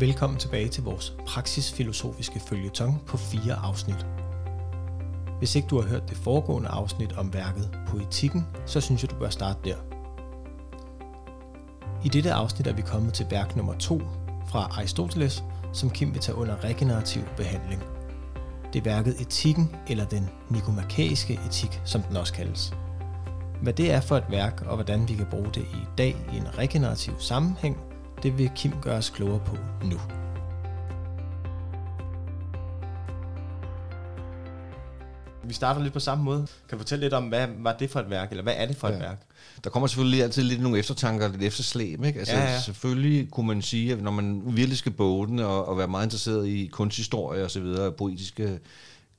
Velkommen tilbage til vores praksisfilosofiske følgetong på fire afsnit. Hvis ikke du har hørt det foregående afsnit om værket Poetikken, så synes jeg, du bør starte der. I dette afsnit er vi kommet til værk nummer 2 fra Aristoteles, som Kim vil tage under regenerativ behandling. Det er værket Etikken, eller den nikomakæiske etik, som den også kaldes. Hvad det er for et værk, og hvordan vi kan bruge det i dag i en regenerativ sammenhæng, det vil Kim gøre os klogere på nu. Vi starter lidt på samme måde. Kan du fortælle lidt om, hvad var det for et værk, eller hvad er det for ja. et værk? Der kommer selvfølgelig altid lidt nogle eftertanker, lidt efterslæb. Ikke? Altså, ja, ja. Selvfølgelig kunne man sige, at når man virkelig skal bogen og, og være meget interesseret i kunsthistorie og så videre, poetiske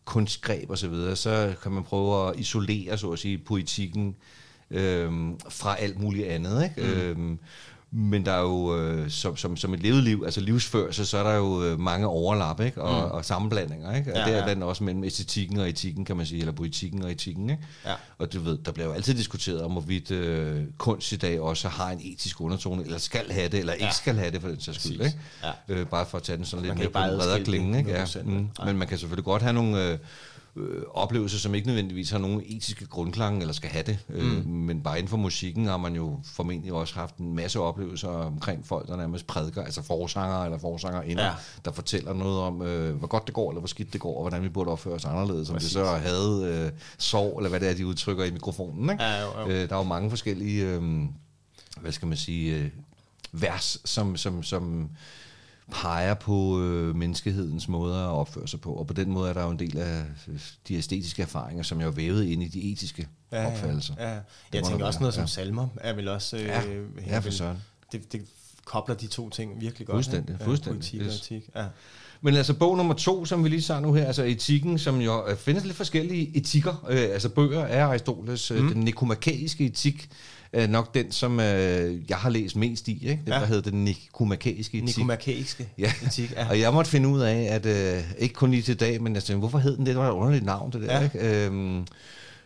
kunstgreb og så videre, så kan man prøve at isolere, så at sige, poetikken øhm, fra alt muligt andet. Ikke? Mm. Øhm, men der er jo, øh, som, som, som et levet liv, altså livsførelse, så er der jo øh, mange overlap ikke? Og, mm. og sammenblandinger. Ikke? Og ja, det er ja. også mellem æstetikken og etikken, kan man sige, eller poetikken og etikken. Ikke? Ja. Og du ved, der bliver jo altid diskuteret om, hvorvidt øh, kunst i dag også har en etisk undertone, eller skal have det, eller ja. ikke skal have det for den sags skyld. Ikke? Ja. Øh, bare for at tage den sådan lidt mere på en bredere klinge. Ikke? Ja. Mm. Men man kan selvfølgelig godt have nogle... Øh, øh, oplevelser, som ikke nødvendigvis har nogen etiske grundklang, eller skal have det. Øh, mm. Men bare inden for musikken har man jo formentlig også haft en masse oplevelser omkring folk, der nærmest prædiker, altså forsanger eller forsanger inder, ja. der fortæller noget om, øh, hvor godt det går, eller hvor skidt det går, og hvordan vi burde opføre os anderledes, om det så havde øh, sorg, eller hvad det er, de udtrykker i mikrofonen. Ikke? Ja, jo, jo. Øh, der er jo mange forskellige, øh, hvad skal man sige, øh, vers, som, som, som peger på øh, menneskehedens måder at opføre sig på. Og på den måde er der jo en del af de æstetiske erfaringer, som jeg har vævet ind i de etiske ja, opfattelser. Ja, ja. Jeg tænker også noget ja. som salmer er vel også... Øh, ja, ja, for søren. Det, det kobler de to ting virkelig godt. Fuldstændig, ja, fuldstændig. Politik og etik. Ja. Men altså bog nummer to, som vi lige sagde nu her, altså etikken, som jo øh, findes lidt forskellige etikker, øh, altså bøger af Aristoteles, øh, mm. den nikomakæiske etik, øh, nok den, som øh, jeg har læst mest i. Ikke? Det, ja. der hedder den nikomakæiske etik. Nikomakæiske ja. etik, ja. og jeg måtte finde ud af, at øh, ikke kun lige til dag, men tænkte, hvorfor hed den det? Det var et underligt navn, det der. Ja. Ikke? Øhm,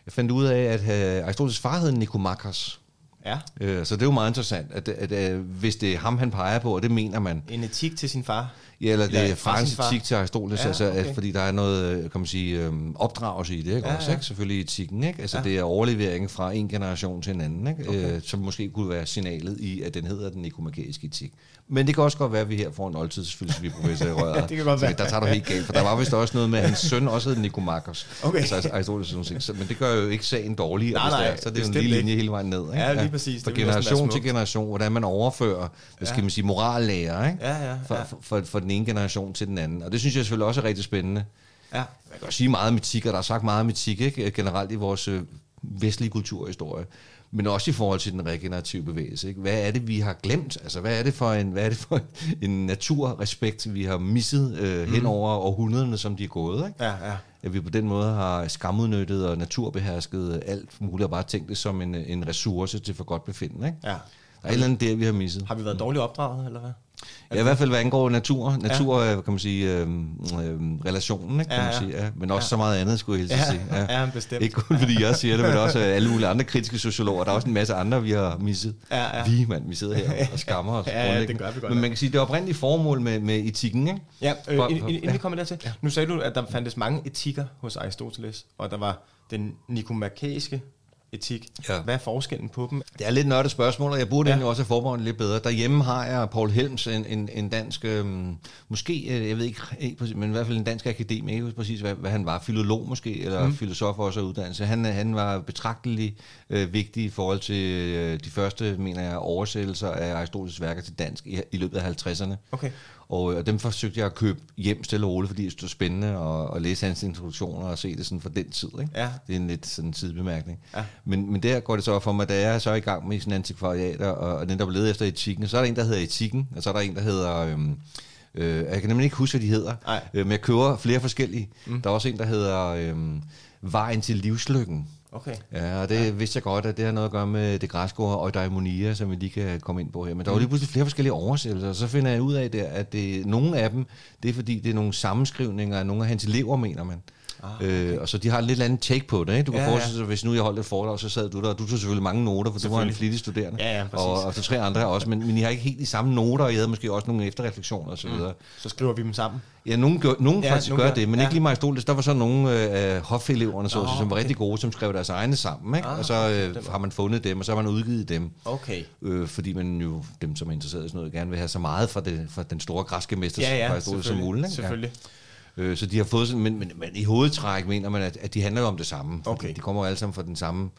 jeg fandt ud af, at øh, Aristoteles far hed Nikomakos. Ja. Øh, så det er jo meget interessant, at, at, at, at hvis det er ham, han peger på, og det mener man. En etik til sin far? Ja, eller det er fransk etik til Aristoteles, ja, altså, okay. at, fordi der er noget, kan man sige, øhm, opdragelse i det, ikke? Ja, også. Ikke? selvfølgelig etikken, ikke? Altså ja. det er overlevering fra en generation til en anden, ikke? Okay. Øh, som måske kunne være signalet i, at den hedder den nikomakæiske etik. Men det kan også godt være, at vi her får en oldtidsfilosofi-professor i røret. det kan godt være. Der tager du helt galt, for der var vist også noget med, at hans søn også hed Nikomakos. Okay. Altså Aristoteles, men det gør jo ikke sagen dårlig, nej, nej, det så det er jo en lille linje hele vejen ned. Ikke? Ja, lige præcis. Fra generation til generation, hvordan man overfører, hvad skal man sige, morallærer, ikke? Ja, ja, ja. For, for, for den ene generation til den anden. Og det synes jeg selvfølgelig også er rigtig spændende. Ja. Man kan også sige meget om etik, og der er sagt meget om etik ikke? generelt i vores øh, vestlige kulturhistorie men også i forhold til den regenerative bevægelse. Ikke? Hvad er det, vi har glemt? Altså, hvad er det for en, hvad er det for en naturrespekt, vi har misset øh, hen mm. over århundrederne, som de er gået? Ikke? Ja, ja. At vi på den måde har skamudnyttet og naturbehersket alt muligt, og bare tænkt det som en, en ressource til for godt befindende. Ikke? Ja. Der er et eller andet der, vi har misset. Har vi været dårligt opdraget, eller hvad? Ja, i hvert fald hvad angår natur, natur ja. kan man sige, øh, øh, relationen, ikke, kan ja, ja. man sige, ja. men også ja. så meget andet, skulle jeg helst ja. sige. Ja. ja, bestemt. Ikke kun fordi jeg siger det, men også alle mulige andre kritiske sociologer. Der er også en masse andre, vi har misset. Ja, ja. Vi, mand, vi sidder her og skammer os. ja, ja, det gør vi godt. Men man kan sige, det er oprindelige formål med, med etikken, ikke? Ja, øh, for, inden, inden vi kommer dertil. Ja. Nu sagde du, at der fandtes mange etikker hos Aristoteles, og der var den nikomakæiske etik. Ja. Hvad er forskellen på dem? Det er lidt nørdet spørgsmål, og jeg burde ja. egentlig også have forberedt lidt bedre. Derhjemme har jeg Paul Helms, en, en, en dansk, øhm, måske, øh, jeg ved ikke, men i hvert fald en dansk akademiker, ikke præcis hvad, hvad han var, filolog måske, eller mm. filosof også af uddannelse. Han, han var betragtelig øh, vigtig i forhold til øh, de første, mener jeg, oversættelser af Aristoteles værker til dansk i, i løbet af 50'erne. Okay. Og, og dem forsøgte jeg at købe hjem stille og roligt, fordi det stod spændende at, at læse hans introduktioner og se det sådan fra den tid. Ikke? Ja. Det er en lidt sådan sidebemærkning. Ja. Men, men der går det så for mig, da jeg er så i gang med sådan antikvariat, og, og den der leder efter etikken, så er der en, der hedder etikken, og så er der en, der hedder... Øhm, øh, jeg kan nemlig ikke huske, hvad de hedder, øh, men jeg køber flere forskellige. Mm. Der er også en, der hedder øhm, Vejen til livslykken. Okay. Ja, og det ja. vidste jeg godt, at det har noget at gøre med det græske ord eudaimonia, som vi lige kan komme ind på her. Men der mm. var lige pludselig flere forskellige oversættelser, og så finder jeg ud af, det, at det, nogle af dem, det er fordi, det er nogle sammenskrivninger af nogle af hans elever, mener man. Ah, okay. øh, og så de har et lidt andet take på det. Ikke? Du kan ja, forestille dig, hvis nu jeg holdt et foredrag, så sad du der, og du tog selvfølgelig mange noter, for du var en flittig studerende. Ja, ja, og, og så tre andre også, men, men I har ikke helt de samme noter, og I havde måske også nogle efterreflektioner osv. Mm. Så skriver vi dem sammen. Ja, nogen, gør, nogen ja, faktisk nogen gør, gør det, men ja. ikke lige i Der var så nogle af øh, hofeleverne, så, oh, som var okay. rigtig gode, som skrev deres egne sammen. Ikke? Ah, og så øh, har man fundet dem, og så har man udgivet dem. Okay. Øh, fordi man jo, dem som er interesseret i sådan noget, gerne vil have så meget fra, det, fra den store græske mester ja, ja, som muligt. Ikke? Selvfølgelig. Ja. Øh, så de har fået sådan, men, men, men i hovedtræk mener man, at, at de handler om det samme. Okay. De kommer alle sammen fra den samme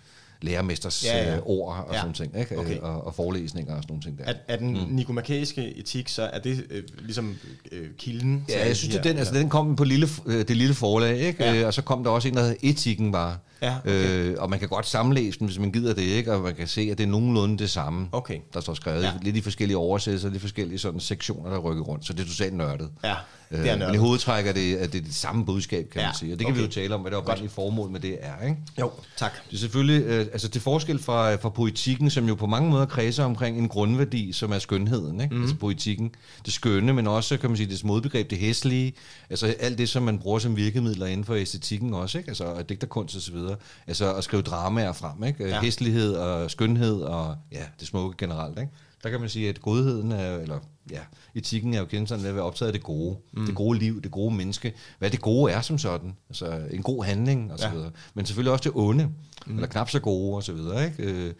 lærermesters ja, ja. Øh, ord og ja. sådan ting, ikke? Okay. Og, og forelæsninger og sådan nogle ting der. Er, er den mm. nikomakæiske etik, så er det øh, ligesom øh, kilden? Ja, jeg synes, at den, altså, den kom på lille, øh, det lille forlag, ikke? Ja. Øh, og så kom der også en, der hed Etikken bare. Ja, okay. øh, og man kan godt sammenlæse den, hvis man gider det, ikke? Og man kan se, at det er nogenlunde det samme, okay. der står skrevet. Ja. Lidt i forskellige oversættelser, lidt forskellige sådan sektioner, der rykker rundt. Så det er totalt nørdet. Ja, det er øh, Men i hovedtræk er det, at det er det samme budskab, kan ja. man sige. Og det kan okay. vi jo tale om, hvad det oprindelige formål med det er, ikke? Jo, tak. Det er selvfølgelig, øh, altså til forskel fra, fra poetikken, som jo på mange måder kredser omkring en grundværdi, som er skønheden, ikke? Mm. Altså poetikken, det skønne, men også, kan man sige, det modbegreb, det hæslige, altså alt det, som man bruger som virkemidler inden for æstetikken også, ikke? Altså digterkunst og så videre. Altså at skrive dramaer frem, ikke? Ja. Hæslighed og skønhed og ja, det smukke generelt, ikke? Der kan man sige, at godheden er, eller ja, etikken er jo kendt sådan at være optaget af det gode. Mm. Det gode liv, det gode menneske. Hvad det gode er som sådan. Altså en god handling og så ja. videre. Men selvfølgelig også det onde, mm. eller knap så gode og så videre, ikke? Øh,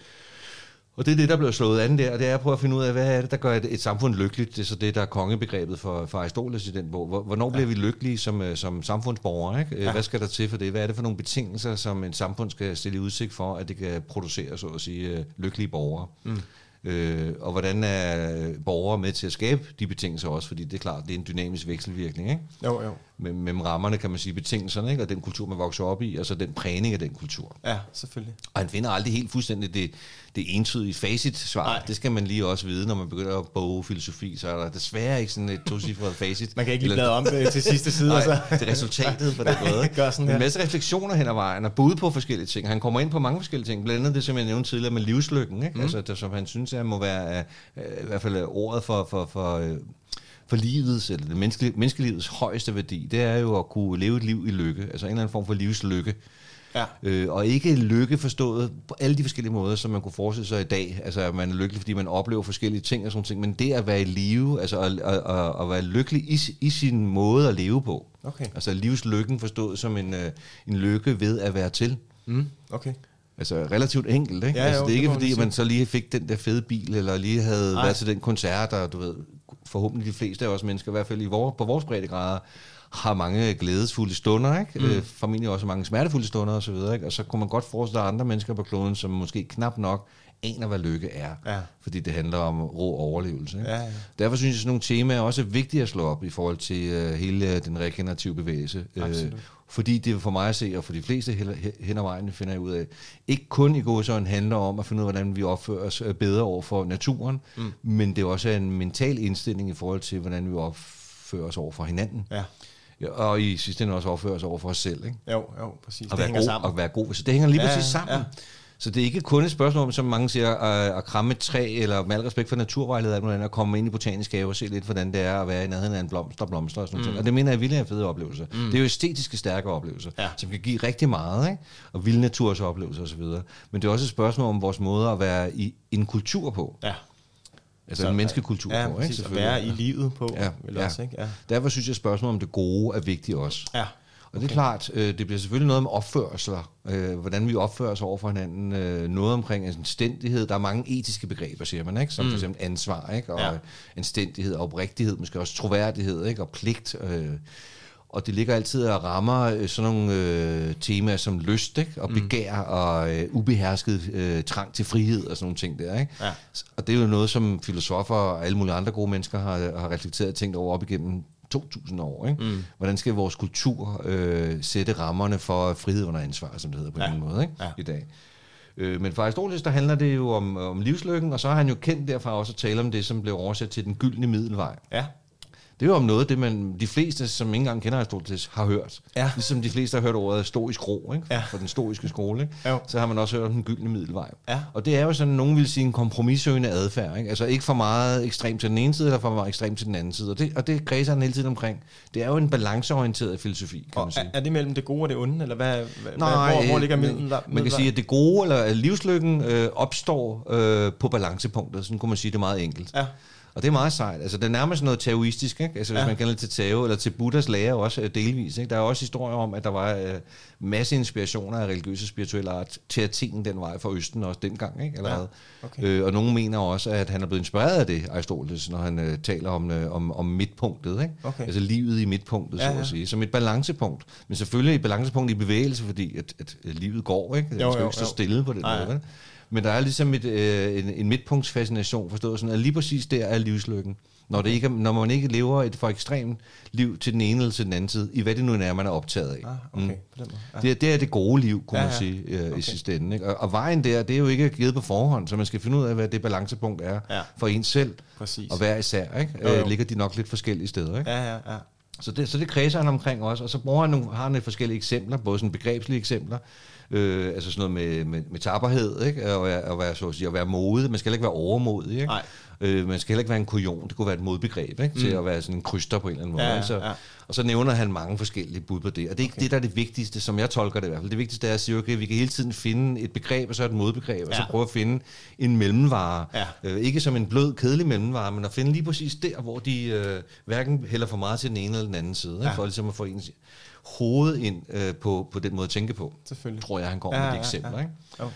og det er det, der bliver slået an der, og det er at prøve at finde ud af, hvad er det, der gør et, et samfund lykkeligt. Det er så det, der er kongebegrebet for, for Aristoteles i den bog. Hvornår ja. bliver vi lykkelige som, øh, som samfundsborgere? Ikke? Ja. Hvad skal der til for det? Hvad er det for nogle betingelser, som en samfund skal stille i udsigt for, at det kan producere, så at sige, øh, lykkelige borgere? Mm. Øh, og hvordan er borgere med til at skabe de betingelser også, fordi det er klart, det er en dynamisk vekselvirkning, ikke? Jo, jo. Mellem rammerne, kan man sige, betingelserne, ikke? Og den kultur, man vokser op i, og så den prægning af den kultur. Ja, selvfølgelig. Og han finder aldrig helt fuldstændig det, det entydige facit-svar. Nej. Det skal man lige også vide, når man begynder at boge filosofi, så er der desværre ikke sådan et tocifret facit. man kan ikke lige blade om det til sidste side. Nej, så. det er resultatet på den måde. Gør sådan en masse refleksioner hen ad vejen, og bud på forskellige ting. Han kommer ind på mange forskellige ting, blandt andet det, som jeg nævnte tidligere med livslykken, ikke? Mm. Altså, det, som han synes, at må være uh, i hvert fald ordet for, for, for uh, for livets, eller det menneske, menneskelivets højeste værdi, det er jo at kunne leve et liv i lykke, altså en eller anden form for livslykke. Ja. Øh, og ikke lykke forstået på alle de forskellige måder, som man kunne forestille sig i dag. Altså, at man er lykkelig, fordi man oplever forskellige ting og sådan ting. Men det at være i live, altså at, at, at, at være lykkelig i, i sin måde at leve på. Okay. Altså livslykken forstået som en, øh, en lykke ved at være til. Mm, okay. Altså relativt enkelt, ikke? Ja, altså, jo, det er ikke det fordi, man så lige fik den der fede bil, eller lige havde Ej. været til den koncert, og du ved, forhåbentlig de fleste af os mennesker, i hvert fald i vor, på vores breddegrader, har mange glædesfulde stunder, ikke? Mm. Øh, formentlig også mange smertefulde stunder osv., og, ikke? og så kunne man godt forestille andre mennesker på kloden, som måske knap nok aner, hvad lykke er. Ja. Fordi det handler om rå overlevelse. Ikke? Ja, ja. Derfor synes jeg, at sådan nogle temaer er også vigtige at slå op i forhold til uh, hele den regenerative bevægelse. Uh, fordi det for mig at se, og for de fleste hen ad vejen finder jeg ud af, ikke kun i gåsøjne handler om at finde ud af, hvordan vi opfører os øh, bedre over for naturen, mm. men det også er en mental indstilling i forhold til, hvordan vi opfører os over for hinanden. Ja. Ja, og i sidste ende også opføre os over for os selv. Ikke? Jo, jo, præcis. Og det hænger god, sammen. Og være god. Så det hænger lige ja, præcis sammen. Ja. Så det er ikke kun et spørgsmål om, som mange siger, at, at kramme et træ, eller med al respekt for naturvejleder, at komme ind i botanisk have og se lidt, hvordan det er at være i nærheden af en blomst og blomster og sådan mm. noget. Og det mener jeg vildt er fede oplevelser. Mm. Det er jo æstetiske, stærke oplevelser, ja. som kan give rigtig meget, ikke? og vilde naturs oplevelser osv. Men det er også et spørgsmål om vores måde at være i en kultur på. Ja. Altså så, en menneskekultur ja, på, ikke? At være i livet på. Ja, ja. Også, ikke? Ja. Derfor synes jeg, at spørgsmålet om det gode er vigtigt også. Ja. Og det er klart, øh, det bliver selvfølgelig noget med opførsler, øh, hvordan vi opfører os over for hinanden, øh, noget omkring anstændighed. Der er mange etiske begreber, siger man, ikke? som mm. for eksempel ansvar, ikke? og ja. anstændighed, og oprigtighed, måske også troværdighed, ikke? og pligt. Øh, og det ligger altid og rammer øh, sådan nogle øh, temaer som lyst ikke? og mm. begær mm. og øh, ubehersket øh, trang til frihed og sådan nogle ting der. Ikke? Ja. Og det er jo noget, som filosofer og alle mulige andre gode mennesker har, har reflekteret og tænkt over op igennem 2.000 år. Ikke? Mm. Hvordan skal vores kultur øh, sætte rammerne for frihed under ansvar, som det hedder på ja. den måde ikke? Ja. i dag? Øh, men for Aristoteles, der handler det jo om, om livslykken, og så har han jo kendt derfra også at tale om det, som blev oversat til den gyldne middelvej. Ja. Det er jo om noget, det man, de fleste, som ikke engang kender Aristoteles, har hørt. Ja. Ligesom de fleste har hørt ordet stoisk ro, ikke? Ja. for den stoiske skole. Ikke? Jo. Så har man også hørt om den gyldne middelvej. Ja. Og det er jo sådan, nogen vil sige, en kompromissøgende adfærd. Ikke? Altså ikke for meget ekstremt til den ene side, eller for meget ekstremt til den anden side. Og det, og det kredser han hele tiden omkring. Det er jo en balanceorienteret filosofi, kan man Og sige. er, er det mellem det gode og det onde, eller hvad, hvad, Nej, hvor, hvor ligger øh, midlen? Man kan sige, at det gode eller livslykken øh, opstår øh, på balancepunktet. Sådan kunne man sige det meget enkelt. Ja. Og det er meget sejt. Altså, det er nærmest noget taoistisk, ikke? Altså, hvis Ja. man kender det til Tao, eller til Buddhas lære også øh, delvis. Ikke? Der er også historier om, at der var øh, masse inspirationer af religiøse og spirituelle art til Athen den vej fra Østen også dengang, ikke? Eller Ja, okay. øh, og nogen mener også, at han er blevet inspireret af det, Aristoteles, når han øh, taler om, øh, om, om midtpunktet, ikke? Okay. Altså livet i midtpunktet, Ja, så at sige. Som et balancepunkt. Men selvfølgelig et balancepunkt i bevægelse, fordi at, at livet går, ikke? Det Jo, skal jo, ikke stå jo. stille på den Nej, måde, ja. Men der er ligesom et, øh, en, en midtpunktsfascination, forstået sådan, at lige præcis der er livslykken. Når, det ikke er, når man ikke lever et for ekstremt liv til den ene eller til den anden side, i hvad det nu er, man er optaget af. Ah, okay, på den måde. Ja. Det, er- det er det gode liv, kunne Ja, ja, man ja. sige, øh, Okay. i sidste ende. Ikke? Og, og vejen der, det er jo ikke givet på forhånd, så man skal finde ud af, hvad det balancepunkt er Ja. for en selv, Præcis. og hver især. Ikke? Jo, jo. Øh, ligger de nok lidt forskellige steder. Ikke? Ja, ja, ja. Så, det, så det kredser han omkring også, og så bruger han nogle, har han et forskellige eksempler, både sådan begrebslige eksempler, øh, altså sådan noget med, med, med tapperhed, ikke? Og, være- og være, så at, sige, at være modig. Man skal ikke være overmodig. Ikke? Nej. Øh, man skal heller ikke være en kujon. Det kunne være et modbegreb ikke? til at være sådan en kryster på en eller anden måde. Ja, ikke? så, ja. Og så nævner han mange forskellige bud på det. Og det er ikke okay. det, der er det vigtigste, som jeg tolker det i hvert fald. Det vigtigste er at sige, okay, vi kan hele tiden finde et begreb, og så et modbegreb, og så Ja. prøve at finde en mellemvare. Ja. Øh, ikke som en blød, kedelig mellemvare, men at finde lige præcis der, hvor de øh, hverken hælder for meget til den ene eller den anden side. Ikke? Ja. For ligesom at få ens hoved ind øh, på, på den måde at tænke på. Selvfølgelig. Tror jeg, han går Ja, med de ja, eksempler. ja. Ikke? Jo.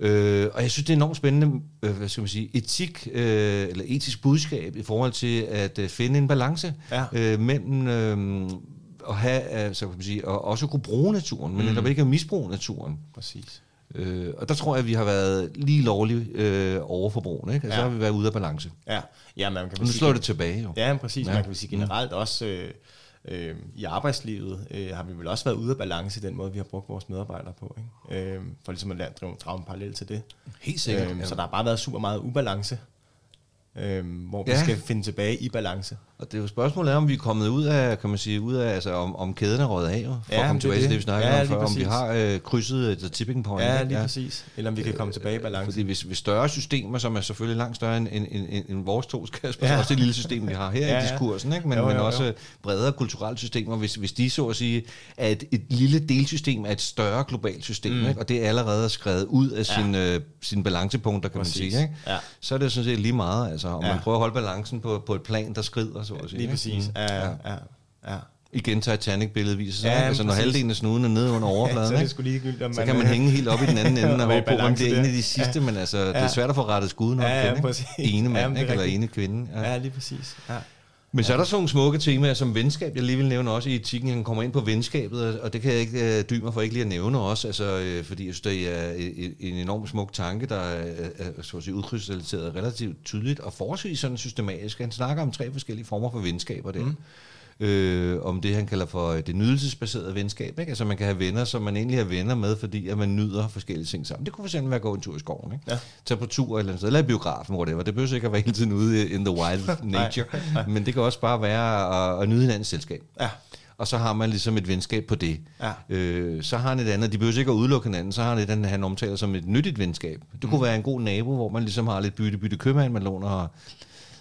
Øh, og jeg synes, det er enormt spændende, øh, hvad skal man sige, etik, øh, eller etisk budskab i forhold til at øh, finde en balance Ja. øh, mellem øh, at have, øh, så kan man sige, og også kunne bruge naturen, men netop ikke at misbruge naturen. Præcis. Øh, og der tror jeg, at vi har været lige lovligt øh, overforbrugende, ikke? Altså, Ja. så har vi været ude af balance. Ja, ja man kan vel nu sige- slår det tilbage jo. Ja, men præcis. Ja. Man kan sige generelt også øh, øh, i arbejdslivet øh, har vi vel også været ude af balance i den måde, vi har brugt vores medarbejdere på. Ikke? Øh, for ligesom at lade, drive, drage en parallel til det. Helt sikkert. Øh, så der har bare været super meget ubalance, øh, hvor vi Ja. skal finde tilbage i balance. Og det er jo spørgsmålet er, om vi er kommet ud af, kan man sige, ud af, altså om, om kæden er røget af, for Ja, at komme er tilbage til det. vi snakkede Ja, om før, om vi har øh, krydset the tipping point. Ja, lige ja. præcis. Eller om vi kan komme tilbage i balance. Fordi hvis, hvis større systemer, som er selvfølgelig langt større end, end, end, end, vores to, Kasper, Ja. også det lille system, vi har her Ja, i diskursen, ikke? men, Jo, men jo, jo. også bredere kulturelle systemer, hvis, hvis de så at sige, er et, et lille delsystem af et større globalt system, mm. ikke? og det er allerede skrevet ud af Ja. sine, øh, sine balancepunkter, kan Præcis. man sige, ikke? Ja. så er det sådan set lige meget, altså, om ja. man prøver at holde balancen på, på et plan, der skrider, så at sige. Lige præcis. Mm. Ja, ja, ja. ja. Igen Titanic-billedet viser sig, Ja, ja, altså når præcis. halvdelen af snuden er nede under så overfladen, er det ikke? ligegyldigt, om så kan man hænge helt op i den anden ende, og håbe på, om det er en af de sidste, men altså, det er Ja. svært at få rettet skuden op Ja, ja, præcis. Ene mand, er ikke? eller ene kvinde. Ja. Ja, lige præcis. Ja. Men så er der sådan nogle smukke temaer som venskab, jeg lige vil nævne også i etikken, han kommer ind på venskabet, og- og det kan jeg ikke øh, dybe mig for ikke lige at nævne også, altså, øh, fordi jeg synes, det er øh, øh, en- enorm enormt smuk tanke, der er, er så at sige, udkrystalliseret relativt tydeligt, og forholdsvis sådan systematisk. Han snakker om tre forskellige former for venskaber der. Mm. Øh, om det, han kalder for øh, det nydelsesbaserede venskab. Ikke? Altså man kan have venner, som man egentlig er venner med, fordi at man nyder forskellige ting sammen. Det kunne fx være at gå en tur i skoven. Ikke? Ja. Tage på tur eller andet sted, eller i biografen, hvor det var. Det behøver ikke at være hele tiden ude in the wild nature. Men det kan også bare være at, at nyde hinandens selskab. Ja. Og så har man ligesom et venskab på det. Ja. Øh, så har han et andet, de behøver ikke at udelukke hinanden, så har han et andet, han omtaler som et nyttigt venskab. Det Mm. kunne være en god nabo, hvor man ligesom har lidt bytte-bytte købmand, man låner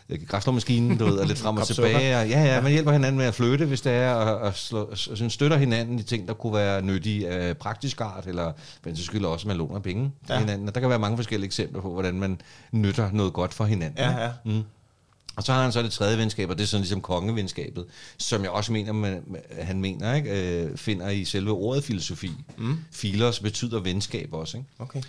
øh, græsslåmaskinen, du ved, og lidt frem og tilbage. Og, ja, ja, man hjælper hinanden med at flytte, hvis det er, og, og, slå, og sådan støtter hinanden i ting, der kunne være nyttige af praktisk art, eller for en sags skyld også, at man låner penge til Ja. hinanden. Og der kan være mange forskellige eksempler på, hvordan man nytter noget godt for hinanden. Ja, ja. Mm. Og så har han så det tredje venskab, og det er sådan ligesom kongevenskabet, som jeg også mener, man, han mener, ikke, øh, finder i selve ordet filosofi. Mm. Philos betyder venskab også. Ikke? Okay.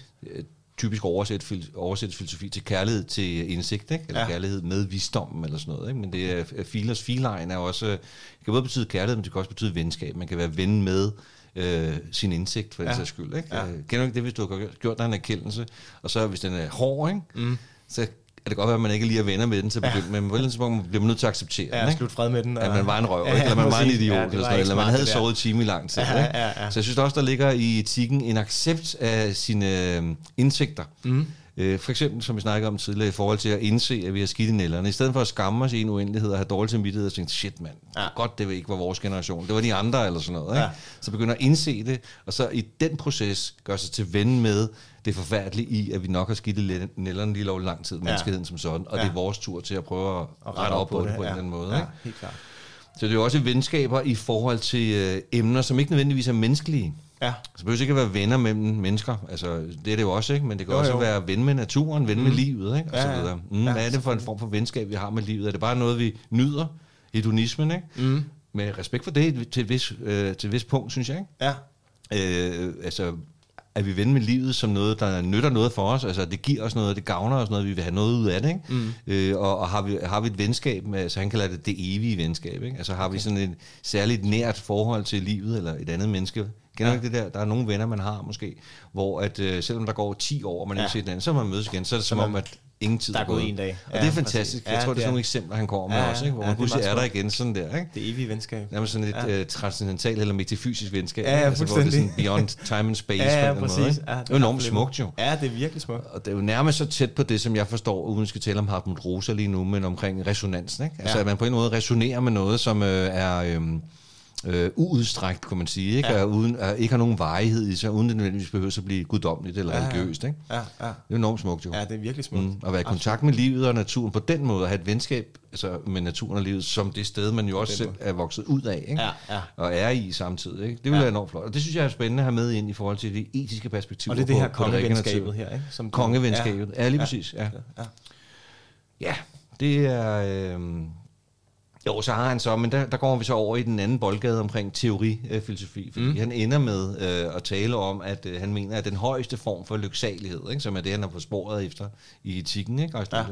Øh, Typisk oversæt, fil- oversættes filosofi til kærlighed til indsigt, ikke? eller Ja. kærlighed med visdommen, eller sådan noget. Ikke? Men det er, Philos, filejen er også, det kan både betyde kærlighed, men det kan også betyde venskab. Man kan være ven med øh, sin indsigt, for Ja. sags skyld. Ikke? Ja. Øh, Kender du ikke det, hvis du har gjort dig en erkendelse, og så hvis den er hård, ikke? Mm. så kan det godt være, at man ikke lige er venner med den til at begynde med, men på et eller andet tidspunkt bliver man nødt til at acceptere Ja, den. Ikke? slut fred med den. At man var en røv, Ja, ikke? eller man var en idiot, Ja, eller, sådan noget, ikke eller man havde sovet time i lang tid. Ja, ikke? ja, ja. Så jeg synes også, der ligger i etikken en accept af sine øh, indsigter. Mm. Øh, for eksempel, som vi snakkede om tidligere, i forhold til at indse, at vi har skidt i nælderne. I stedet for at skamme os i en uendelighed og have dårlig samvittighed og tænke, shit mand, ja. godt det ikke var vores generation, det var de andre eller sådan noget. Ikke? Ja. Så begynder at indse det, og så i den proces gør sig til ven med det forfærdelige i, at vi nok har skidt nælderne lige lovlig lang tid, ja. menneskeheden som sådan, og ja. det er vores tur til at prøve at, at rette op på, på det, det på ja. en eller anden måde. Ja, ikke? helt klart. Så det er jo også venskaber i forhold til øh, emner, som ikke nødvendigvis er menneskelige. Ja. Så det behøver ikke at være venner mellem mennesker. Altså, det er det jo også, ikke? Men det kan jo, også jo. være ven med naturen, ven mm. med livet, ikke? Og ja, så videre. Mm, ja, hvad er det for en form for venskab, vi har med livet? Er det bare noget, vi nyder? Hedonismen, ikke? Mm. Med respekt for det til et vis, øh, til et vis punkt, synes jeg, ikke? Ja. Øh, altså, er vi ven med livet som noget, der nytter noget for os? Altså, det giver os noget, det gavner os noget, vi vil have noget ud af det, ikke? Mm. Øh, og, og har, vi, har vi et venskab, med, altså han kalder det det evige venskab, ikke? Altså har okay. vi sådan et særligt nært forhold til livet, eller et andet menneske, Kender ja. ikke det der? Der er nogle venner, man har måske, hvor at, øh, selvom der går 10 år, og man ja. ikke set den, så man mødes igen, så er det som om, at ingen tid der er gået en dag. Og ja, det er fantastisk. Ja, jeg tror, det er sådan nogle eksempler, han kommer med ja, også, ikke? hvor ja, man pludselig er, er der igen sådan der. Ikke? Det evige venskab. Nærmest sådan et ja. uh, transcendentalt eller metafysisk venskab. Ja, ja, altså, hvor det er sådan beyond time and space. ja, ja, præcis. Måde, ja, det er enormt smukt jo. Ja, det er virkelig smukt. Og det er jo nærmest så tæt på det, som jeg forstår, uden vi skal tale om Hartmut Rosa lige nu, men omkring resonansen. Ikke? Altså, ja. at man på en måde resonerer med noget, som øh, er... Øh, øh, uudstrækt, kan man sige, ikke? Ja. Og uden, at ikke har nogen varighed i sig, uden det nødvendigvis behøver at blive guddommeligt eller ja, religiøst. Ikke? Ja, ja. Det er enormt smukt jo. Ja, det er virkelig smukt. Mm, at være i kontakt med livet og naturen på den måde, at have et venskab altså med naturen og livet, som det sted, man jo også selv er vokset ud af, ikke? Ja, ja. og er i samtidig. Ikke? Det vil ja. være enormt flot. Og det synes jeg er spændende at have med ind i forhold til det etiske perspektiv. Og det er det her kongevenskabet her, ikke? Som kongevenskabet, ja, ja lige ja. præcis. Ja. Ja. ja, det er... Øh, jo, så har han så, men der, der går vi så over i den anden boldgade omkring teorifilosofi, fordi mm. han ender med øh, at tale om, at øh, han mener, at den højeste form for lyksalighed, ikke, som er det, han er på sporet efter i etikken, ikke, ja.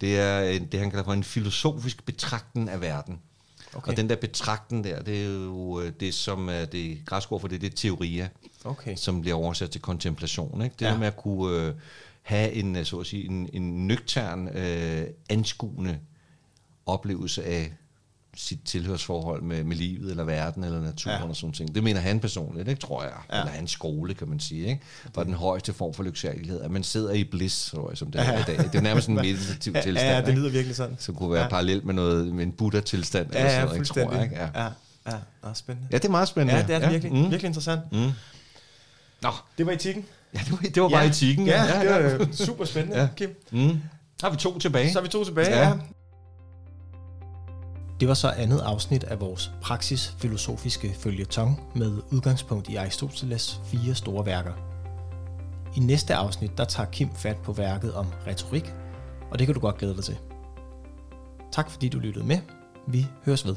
det er det, han kalder for en filosofisk betragten af verden. Okay. Og den der betragten der, det er jo øh, det, som er det græske ord for det, det er teoria, okay. som bliver oversat til kontemplation. Ikke? Det ja. med at kunne øh, have en, øh, så at sige, en, en nøgtern, øh, anskuende oplevelse af sit tilhørsforhold med, med livet, eller verden, eller naturen ja. og sådan ting. Det mener han personligt, ikke, tror jeg. Ja. Eller hans skole, kan man sige. Ikke? For den højeste form for lyksalighed. At man sidder i bliss, tror jeg, som det er ja. i dag. Det er nærmest en meditativ ja, tilstand. Ja, det lyder virkelig sådan. Som kunne være ja. parallelt med, noget, med en Buddha-tilstand. Ja, eller sådan noget, ikke, tror jeg. Ikke? Ja. Ja. Ja, det er spændende. Ja, det er meget spændende. Ja, det er det ja. virkelig. Mm. Virkelig interessant. Mm. Nå. Det var etikken. Ja, det var, det var bare ja. etikken. Ja, ja, det var super spændende, ja. Kim. Mm. Så har vi to tilbage. Så har vi to tilbage, ja. ja. Det var så andet afsnit af vores praksisfilosofiske følgetong med udgangspunkt i Aristoteles fire store værker. I næste afsnit der tager Kim fat på værket om retorik, og det kan du godt glæde dig til. Tak fordi du lyttede med. Vi høres ved.